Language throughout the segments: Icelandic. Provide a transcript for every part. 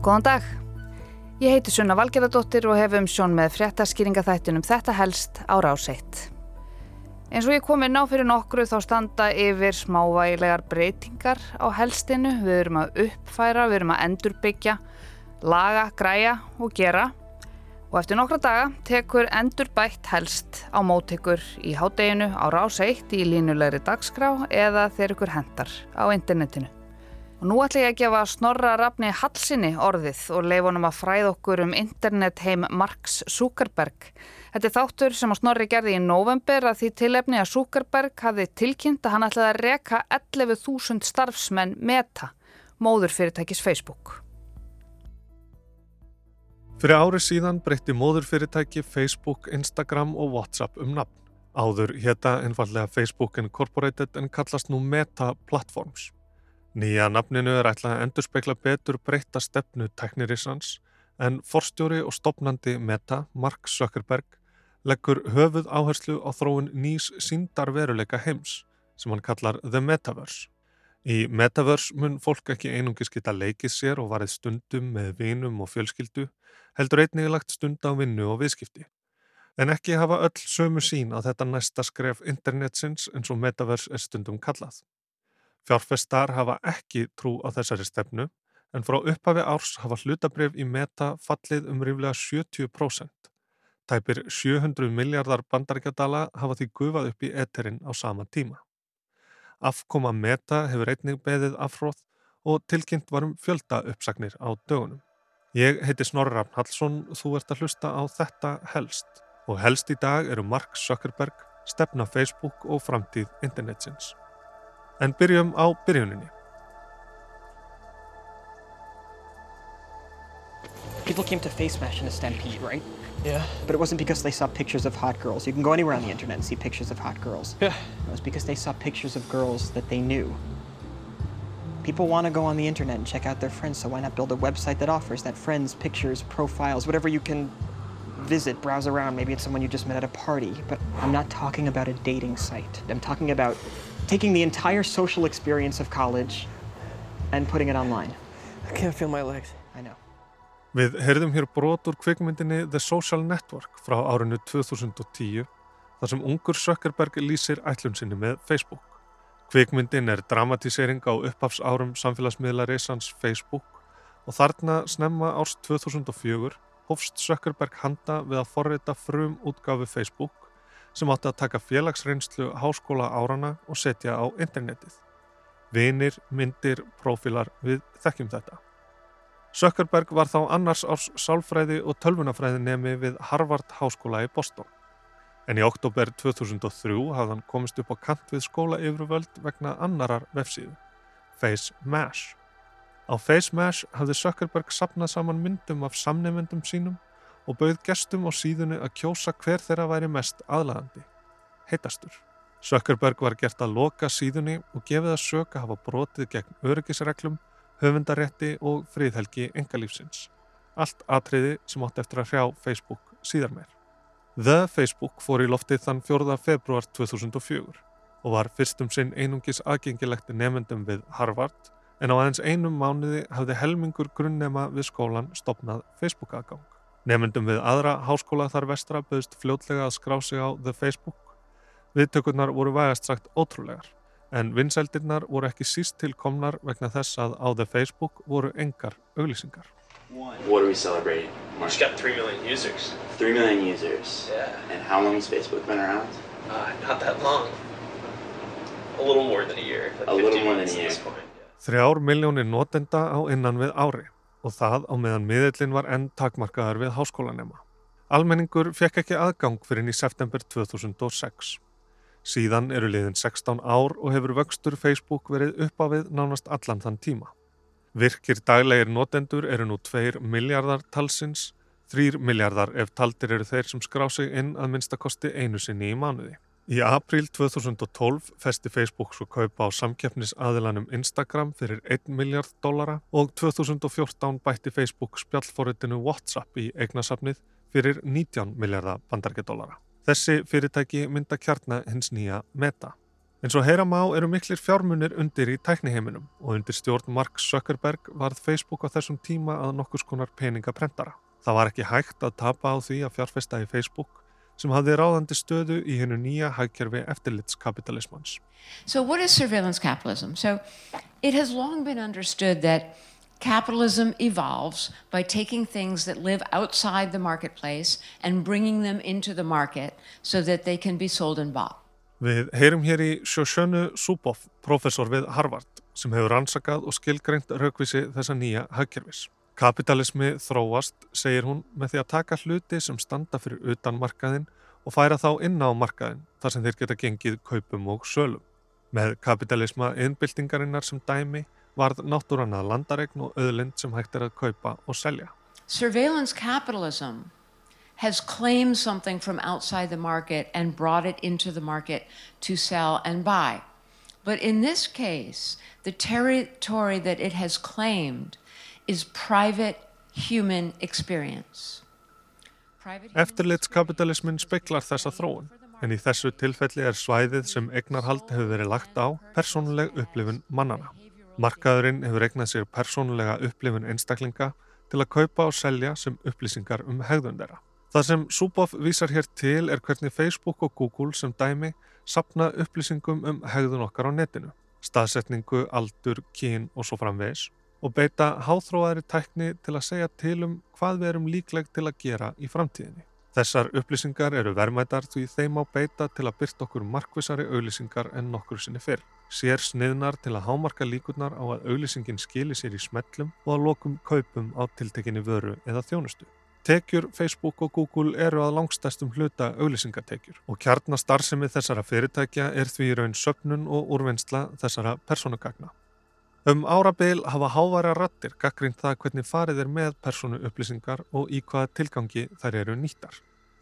Góðan dag. Ég heiti Sunna Valgerðardóttir og hef um sjón með fréttaskýringa þættunum þetta helst á ráseitt. Eins og ég kom inn á fyrir nokkru þá standa yfir smávægilegar breytingar á helstinu. Við erum að uppfæra, við erum að endurbyggja, laga, græja og gera. Og eftir nokkra daga tekur endurbætt helst á móttekur í hádeginu á ráseitt í línulegri dagskrá eða þeir ykkur hendar á internetinu. Og nú ætla ég að gefa Snorra Rafni Hallsinni orðið og leif honum að fræða okkur um internetheim Marks Zuckerberg. Þetta er þáttur sem Snorri gerði í november að því tilefni að Zuckerberg hafði tilkynnt að hann ætlaði að reka 11.000 starfsmenn meta, móður fyrirtækis Facebook. Fyrir árið síðan breytti móðurfyrirtæki Facebook, Instagram og WhatsApp um nafn. Áður hétta einfallega Facebook Incorporated en kallast nú Meta Platforms. Nýja nafninu er ætlað að endurspegla betur breyta stefnu teknirissans en forstjóri og stopnandi Meta, Mark Zuckerberg, leggur höfuð áherslu á þróun nýs síndar veruleika heims sem hann kallar The Metaverse. Í Metaverse mun fólk ekki einungis geta leikið sér og varðið stundum með vinum og fjölskyldu, heldur einnig lagt stund á vinnu og viðskipti. En ekki hafa öll sömu sín á þetta næsta skref internetsins eins og Metaverse er stundum kallað. Fjárfestar hafa ekki trú á þessari stefnu en frá upphafi árs hafa hlutabref í meta fallið um ríflega 70%. Tæpir 700 miljardar bandaríkjadala hafa því gufað upp í eterinn á sama tíma. Afkoma meta hefur einnig beðið afhróð og tilkynnt varum fjölda uppsagnir á dögunum. Ég heiti Snorri Rafn Hallsson þú ert að hlusta á þetta helst. Og helst í dag eru Mark Zuckerberg, stefna Facebook og framtíð internetsins. En byrjum á byrjuninni. People came to Face Smash in a stampede, right? Yeah. But it wasn't because they saw pictures of hot girls. You can go anywhere on the internet and see pictures of hot girls. Yeah. It was because they saw pictures of girls that they knew. People want to go on the internet and check out their friends, so why not build a website that offers that friends, pictures, profiles, whatever you can visit, browse around. Maybe it's someone you just met at a party. But I'm not talking about a dating site. I'm talking about taking the entire social experience of college and putting it online. I can't feel my legs. I know. Við heyrðum hér brot úr kvikmyndinni The Social Network frá árinu 2010 þar sem ungur Sökkerberg lýsir ætlun sinni með Facebook. Kvikmyndin er dramatisering á upphafsárum samfélagsmiðla reysans Facebook og þarna snemma árs 2004 hofst Sökkerberg handa við að forrita frum útgafu Facebook sem átti að taka félagsreynslu háskóla árana og setja á internetið. Vinir, myndir, prófilar, við þekkjum þetta. Sökkerberg var þá annars árs sálfræði og tölvunafræði nemi við Harvard Háskóla í Boston. En í oktober 2003 hafði hann komist upp á kant við skóla yfirvöld vegna annarar vefsíðu, Face Mash. Á Face Mash hafði Sökkerberg sapnað saman myndum af samnefendum sínum og bauð gestum á síðunni að kjósa hver þeirra væri mest aðlagandi. Heitastur. Sökkerberg var gert að loka síðunni og gefið að söka hafa brotið gegn öryggisreglum, höfundarétti og fríðhelgi engalífsins. Allt atriði sem átt eftir að hrjá Facebook síðar meir. The Facebook fór í loftið þann 4. februar 2004 og var fyrstum sinn einungis aðgengilegt nefendum við Harvard en á aðeins einum mánuði hafði helmingur grunnnema við skólan stopnað Facebook aðgang. Nefndum við aðra háskóla þar vestra bauðst fljótlega að skrá sig á The Facebook. Viðtökurnar voru vægast sagt ótrúlegar, en vinsældirnar voru ekki síst tilkomnar vegna þess að á The Facebook voru engar auglýsingar. What are we celebrating? It's got 3 million users. 3 million users. Yeah. And how long has Facebook been around? Uh, not that long. A little more than a year. Like A little 15 more than a year. Þrjár miljónir notenda á innan við ári og það á meðan miðillin var enn takmarkaðar við háskólanema. Almenningur fekk ekki aðgang fyrir í september 2006. Síðan eru liðin 16 ár og hefur vöxtur Facebook verið upp á við nánast allan þann tíma. Virkir daglegir notendur eru nú 2 miljardar talsins, 3 miljardar ef taldir eru þeir sem skrá sig inn að minnstakosti einu sinni í mánuði. Í apríl 2012 festi Facebook svo kaupa á samkeppnisaðilanum Instagram fyrir 1 miljard dollara og 2014 bætti Facebook spjallforritinu WhatsApp í eignasafnið fyrir 19 miljardar bandargedollara. Þessi fyrirtæki mynda kjarna hins nýja Meta. En svo heyra má eru miklir fjármunir undir í tækniheiminum og undir stjórn Mark Zuckerberg varð Facebook á þessum tíma að nokkus konar peningaprentara. Það var ekki hægt að tapa á því að fjárfesta í Facebook sem hafði ráðandi stöðu í hennu nýja hægkerfi eftirlitskapitalismans. So, what is surveillance capitalism? So, it has long been understood that capitalism evolves by taking things that live outside the marketplace and bringing them into the market so that they can be sold and bought. Við heyrum hér í Shoshone Zuboff, professor við Harvard, sem hefur rannsakað og skilgreint raukvísi þessa nýja hagkerfis. Kapitalismi þróast, segir hún, með því að taka hluti sem standa fyrir utan markaðin og færa þá inn á markaðin, þar sem þeir geta gengið kaupum og sölum. Með kapitalisma innbyltingarinnar sem dæmi varð náttúran að landaregn og öðlind sem hægt er að kaupa og selja. Surveillance capitalism has claimed something from outside the market and brought it into the market to sell and buy. But in this case, the territory that it has claimed is private human experience. Eftirlitskapitalismin speklar þessa þróun, en í þessu tilfelli er svæðið sem egnarhald hefur verið lagt á persónuleg upplifun mannana. Markaðurinn hefur egnað sér persónulega upplifun einstaklinga til að kaupa og selja sem upplýsingar um hegðun þeirra. Það sem Suboff vísar hér til er hvernig Facebook og Google sem dæmi sapna upplýsingum um hegðun okkar á netinu, staðsetningu, aldur, kín og svo framvegis og beita háþróaðri tækni til að segja til um hvað við erum líkleg til að gera í framtíðinni. Þessar upplýsingar eru verðmætar því þeim á beita til að byrta okkur markvisari auglýsingar en nokkur sinni fyrr. Sér sniðnar til að hámarka líkurnar á að auglýsingin skili sér í smellum og að lokum kaupum á tiltekinni vöru eða þjónustu. Tekjur Facebook og Google eru að langstæstum hluta auglýsingatekjur og kjarnastarfsemi þessara fyrirtækja er því raun söpnun og úrvinnsla þessara personugagna. Um árabil hafa háværa rattir gaggrind það hvernig farið er með personu upplýsingar og í hvaða tilgangi þær eru nýttar.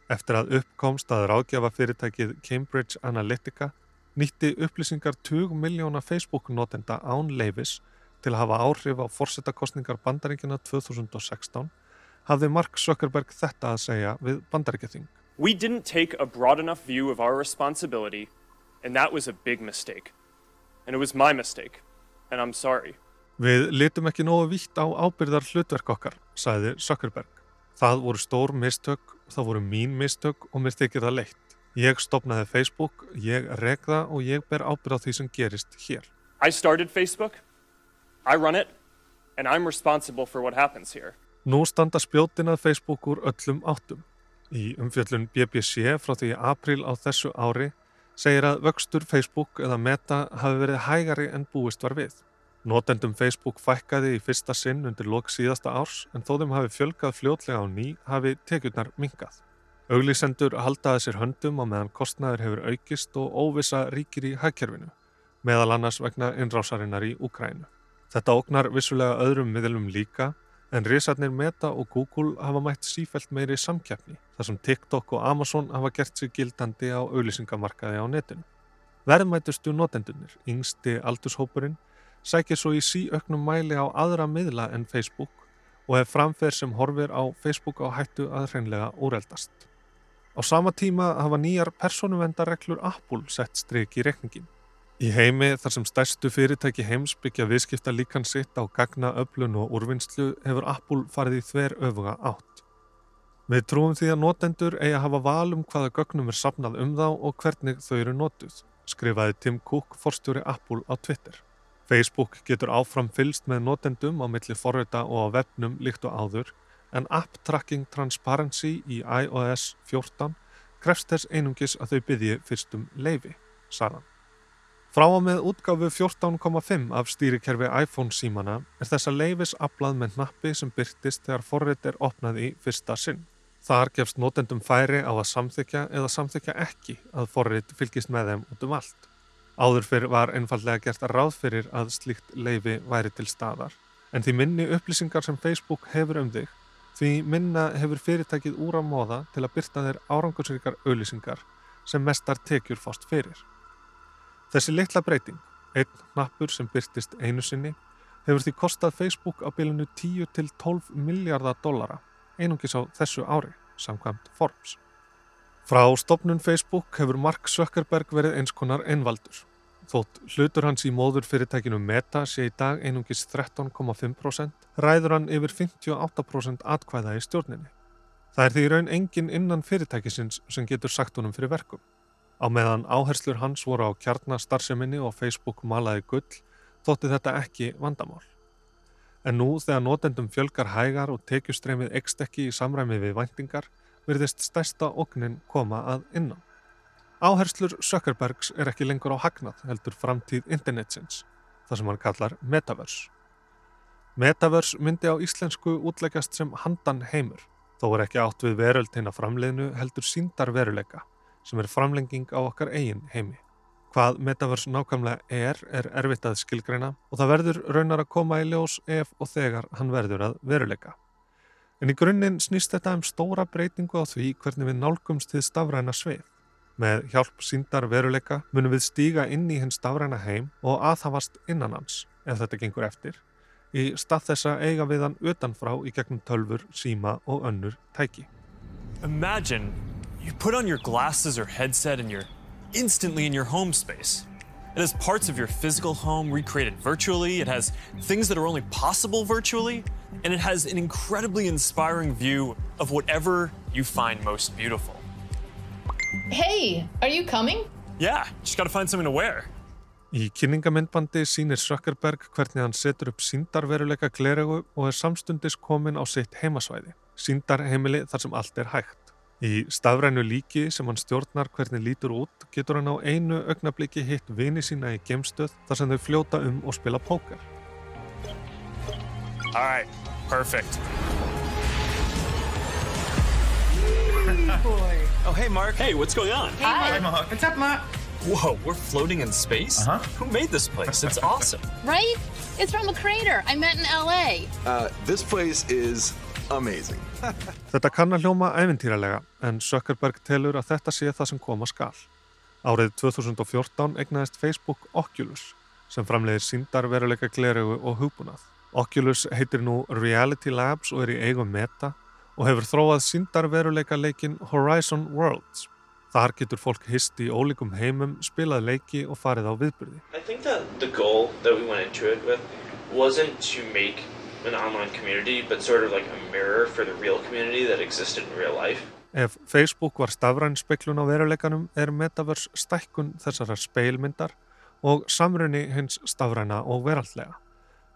Eftir að uppkomst að ráðgjafa fyrirtækið Cambridge Analytica nýtti upplýsingar 20 miljóna Facebook-notenda án leifis til að hafa áhrif á fórsetakostningar bandaríkina 2016 hafði Mark Zuckerberg þetta að segja við bandaríkjathing. We didn't take a broad enough view of our responsibility and that was a big mistake. And it was my mistake. And I'm sorry. Við litum ekki nógu vítt á ábyrðar hlutverk okkar, sagði Zuckerberg. Það voru stór mistök, það voru mín mistök og mér þykir það leitt. Ég stopnaði Facebook, ég regða og ég ber ábyrð á því sem gerist hér. I started Facebook. I run it. And I'm responsible for what happens here. Nú standa spjótin að Facebook úr öllum áttum. Í umfjöllun BBC frá því april á þessu ári segir að vöxtur Facebook eða Meta hafi verið hægari en búist var við. Notendum Facebook fækkaði í fyrsta sinn undir lok síðasta árs en þó þeim hafi fjölgað fljótlega á ný hafi tekjurnar mingað. Auglísendur haldaði sér höndum á meðan kostnæður hefur aukist og óvisa ríkir í hækkerfinu, meðal annars vegna innrásarinnar í Úkrænu. Þetta ógnar vissulega öðrum miðlum líka En risarnir Meta og Google hafa mætt sífælt meiri samkjafni þar sem TikTok og Amazon hafa gert sig gildandi á auðlýsingamarkaði á netinu. Verðmætustu notendunir, yngsti aldurshópurinn, sækir svo í síauknum mæli á aðra miðla en Facebook og hef framferð sem horfir á Facebook á hættu að hreinlega úreldast. Á sama tíma hafa nýjar personuvendarreglur Apple sett stryk í rekningin. Í heimi þar sem stærstu fyrirtæki heims byggja viðskipta líkan sitt á gagna, öflun og úrvinnslu hefur Apple farið í þver öfuga átt. Við trúum því að notendur eigi að hafa val um hvaða gögnum er sapnað um þá og hvernig þau eru notuð, skrifaði Tim Cook, forstjóri Apple á Twitter. Facebook getur áfram fylst með notendum á milli forrita og á webnum líkt og áður en App Tracking Transparency í iOS 14 krefst þess einungis að þau byggji fyrstum leifi, sagðan. Frá og með útgáfu 14.5 af stýrikerfi iPhone símana er þessa leifis aflað með nappi sem byrtist þegar forrið er opnað í fyrsta sinn. Þar gefst notendum færi á að samþykja eða samþykja ekki að forrið fylgist með þeim út um allt. Áður fyrir var einfallega gert að ráð fyrir að slíkt leifi væri til staðar. En því minni upplýsingar sem Facebook hefur um þig, því minna hefur fyrirtækið úr á móða til að byrta þeir árangursrikar auðlýsingar sem mestar tekjur fást fyrir. Þessi litla breyting, einn hnappur sem byrtist einu sinni, hefur því kostað Facebook á bylunu 10 til 12 miljardar dollara, einungis á þessu ári, samkvæmt Forbes. Frá stopnun Facebook hefur Mark Zuckerberg verið eins konar einvaldur. Þótt hlutur hans í móður fyrirtækinu Meta sé í dag einungis 13,5% ræður hann yfir 58% atkvæða í stjórninni. Það er því raun engin innan fyrirtækisins sem getur sagt honum fyrir verkum. Á meðan áherslur hans voru á kjarnastarseminni og Facebook malaði gull þótti þetta ekki vandamál. En nú þegar notendum fjölgar hægar og tekjustreymið ekst ekki í samræmi við væntingar virðist stærsta oknin koma að innan. Áherslur Zuckerbergs er ekki lengur á hagnað heldur framtíð internetsins, það sem hann kallar Metaverse. Metaverse myndi á íslensku útleggjast sem handan heimur, þó er ekki átt við veröld hinn að framleiðinu heldur síndar veruleika, sem er framlenging á okkar eigin heimi. Hvað Metaverse nákvæmlega er, er erfitt að skilgreina og það verður raunar að koma í ljós ef og þegar hann verður að veruleika. En í grunninn snýst þetta um stóra breytingu á því hvernig við nálgumst þið stafræna sveið. Með hjálp síndar veruleika munum við stíga inn í hinn stafræna heim og aðhafast innan hans, ef þetta gengur eftir, í stað þessa eiga við hann utanfrá í gegnum tölfur, síma og önnur tæki. Imagine you put on your glasses or headset and you're instantly in your home space. It has parts of your physical home recreated virtually, it has things that are only possible virtually, and it has an incredibly inspiring view of whatever you find most beautiful. Hey, are you coming? Yeah, just gotta find something to wear. Í kynningamindbandi sínir Sökkerberg hvernig hann setur upp síndarveruleika gleregu og er samstundis komin á sitt heimasvæði, síndarheimili þar sem allt er hægt. Í stafrænu líki sem hann stjórnar hvernig lítur út getur hann á einu augnabliki hitt vini sína í gemstöð þar sem þau fljóta um og spila póker. Alright, perfect. Oh, hey, Mark. Hey, what's going on? Hi, Mark. What's up, Mark? Whoa, we're floating in space? Uh-huh. Who made this place? It's awesome. Right? It's from a crater I met in LA. Uh, this place is amazing. Þetta kann að hljóma ævintýralega en Zuckerberg telur að þetta sé það sem koma skal. Árið 2014 egnaðist Facebook Oculus sem framleiðir síndarveruleika gleregu og hugbúnað. Oculus heitir nú Reality Labs og er í eigum meta og hefur þróað síndarveruleika leikin Horizon Worlds. Þar getur fólk hist í ólíkum heimum, spilað leiki og farið á viðbyrði. I think that the goal that we went into it with wasn't to make an online community, but sort of like a mirror for the real community that existed in real life. Ef Facebook var stafræn speiklun á veruleikanum er Metaverse stækkun þessara speilmyndar og samrunni hins stafræna og veraldlega.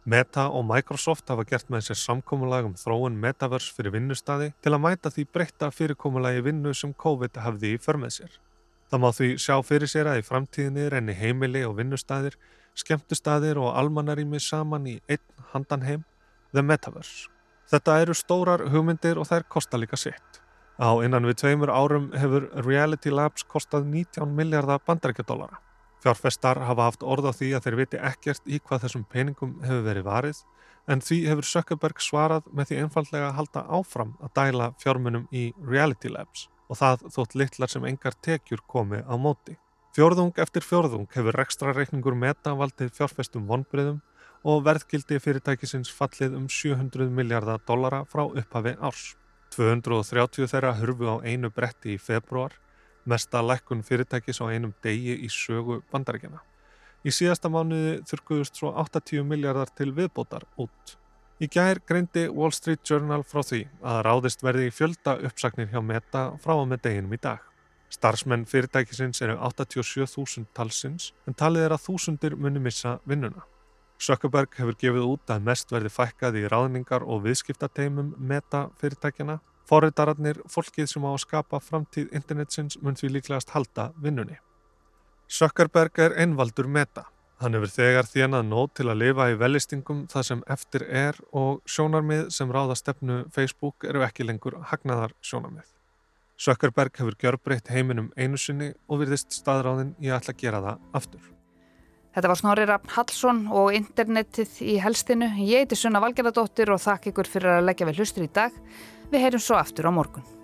Meta og Microsoft hafa gert með sér samkómulag um þróun Metaverse fyrir vinnustadi til að mæta því breytta fyrirkómulagi vinnu sem COVID hafði í förmið sér. Það má því sjá fyrir sér að í framtíðinni renni heimili og vinnustadir, skemmtustadir og almannarími saman í einn handanheim, The Metaverse. Þetta eru stórar hugmyndir og þær kosta líka sitt. Á innan við tveimur árum hefur Reality Labs kostað 19 miljardar bandarækjadólara. Fjárfestar hafa haft orð á því að þeir viti ekkert í hvað þessum peningum hefur verið varið en því hefur Zuckerberg svarað með því einfallega að halda áfram að dæla fjármunum í Reality Labs og það þótt litlar sem engar tekjur komi á móti. Fjórðung eftir fjórðung hefur rekstra reikningur meta valdið fjárfestum vonbriðum og verðgildi fyrirtækisins fallið um 700 miljardar dollara frá upphafi árs. 230 þeirra hurfu á einu bretti í februar mesta lækkun fyrirtækis á einum degi í sögu bandaríkjana. Í síðasta mánuði þurkuðust svo 80 miljardar til viðbótar út. Í gær greindi Wall Street Journal frá því að ráðist verði í fjölda uppsagnir hjá Meta frá og með deginum í dag. Starfsmenn fyrirtækisins eru 87.000 talsins en talið er að þúsundir muni missa vinnuna. Zuckerberg hefur gefið út að mest verði fækkað í ráðningar og viðskiptateimum Meta fyrirtækjana Forritararnir, fólkið sem á að skapa framtíð internetsins mun því líklegast halda vinnunni. Zuckerberg er einvaldur meta. Hann hefur þegar þjenað nót til að lifa í velistingum það sem eftir er og sjónarmið sem ráða stefnu Facebook eru ekki lengur hagnaðar sjónarmið. Zuckerberg hefur gjörbreytt heiminum einu sinni og virðist staðráðin í að ætla að gera það aftur. Þetta var Snorri Raffn Hallsson og internetið í helstinu. Ég heiti Sunna Valgerðardóttir og þakk ykkur fyrir að leggja við hlustur í dag. Við heyrum svo aftur á morgun.